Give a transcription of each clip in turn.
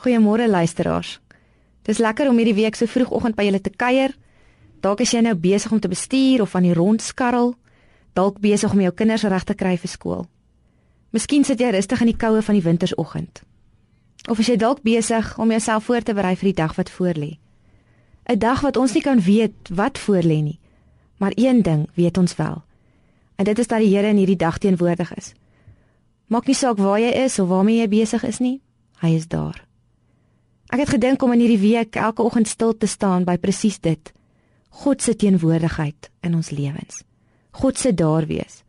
Goeiemôre luisteraars. Dis lekker om hierdie week so vroegoggend by julle te kuier. Dalk is jy nou besig om te bestuur of aan die rondskarrel, dalk besig om jou kinders reg te kry vir skool. Miskien sit jy rustig in die koue van die wintersoggend. Of is jy dalk besig om jouself voor te berei vir die dag wat voorlê? 'n Dag wat ons nie kan weet wat voorlê nie. Maar een ding weet ons wel. En dit is dat die Here in hierdie dag teenwoordig is. Maak nie saak waar jy is of waarmee jy besig is nie, hy is daar. Ek het gedink om in hierdie week elke oggend stil te staan by presies dit. God se teenwoordigheid in ons lewens. God se daar wees.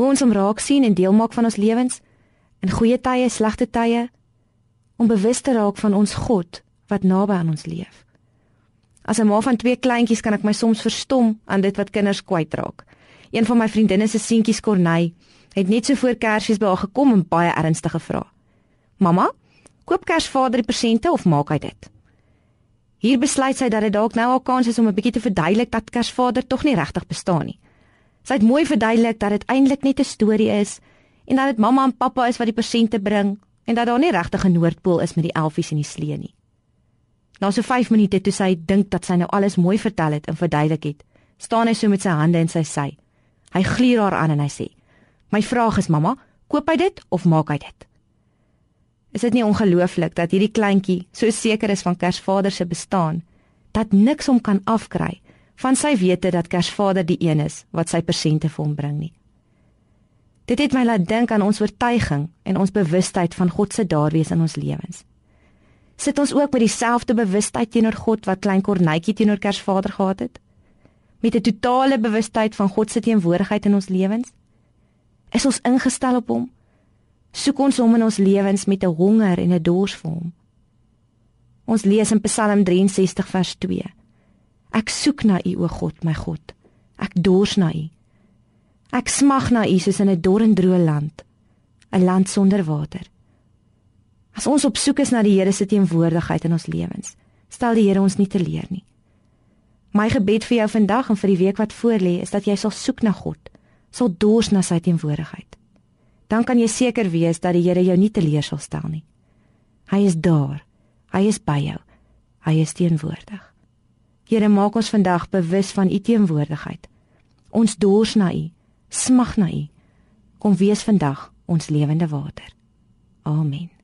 Hoe ons hom raak sien en deel maak van ons lewens in goeie tye, slegte tye om bewus te raak van ons God wat naby aan ons leef. As 'n ma van twee kleintjies kan ek my soms verstom aan dit wat kinders kwytraak. Een van my vriendinne se seentjies Corney het net so voor Kersfees by haar gekom en baie ernstig gevra: "Mamma, Koop Kersvader die persente of maak hy dit? Hier besluit sy dat dit dalk nou al kans is om 'n bietjie te verduidelik dat Kersvader tog nie regtig bestaan nie. Sy het mooi verduidelik dat dit eintlik net 'n storie is en dat dit mamma en pappa is wat die persente bring en dat daar nie regtig 'n Noordpool is met die elfies en die slee nie. Na so 5 minute toe sy dink dat sy nou alles mooi vertel het en verduidelik het, staan hy so met sy hande in sy sy. Hy gluur haar aan en hy sê: "My vraag is mamma, koop hy dit of maak hy dit?" Is dit nie ongelooflik dat hierdie kleintjie so seker is van Kersvader se bestaan dat niks hom kan afkry van sy wete dat Kersvader die een is wat sy persente vir hom bring nie. Dit het my laat dink aan ons oortuiging en ons bewustheid van God se daarwees in ons lewens. Sit ons ook met dieselfde bewustheid teenoor God wat klein Kornetjie teenoor Kersvader gehad het? Met 'n totale bewustheid van God se teenwoordigheid in ons lewens? Is ons ingestel op hom? Soek ons hom in ons lewens met 'n honger en 'n dors vir hom. Ons lees in Psalm 63 vers 2. Ek soek na U o God, my God. Ek dors na U. Ek smag na U soos in 'n dor en droë land, 'n land sonder water. As ons op soek is na die Here se teenwoordigheid in ons lewens, stel die Here ons nie teleur nie. My gebed vir jou vandag en vir die week wat voorlê is dat jy sal soek na God, sal dors na sy teenwoordigheid dan kan jy seker wees dat die Here jou nie teleur sal stel nie. Hy is daar. Hy is by jou. Hy is teenwoordig. Here, maak ons vandag bewus van u teenwoordigheid. Ons dors na u, smag na u. Kom wees vandag ons lewende water. Amen.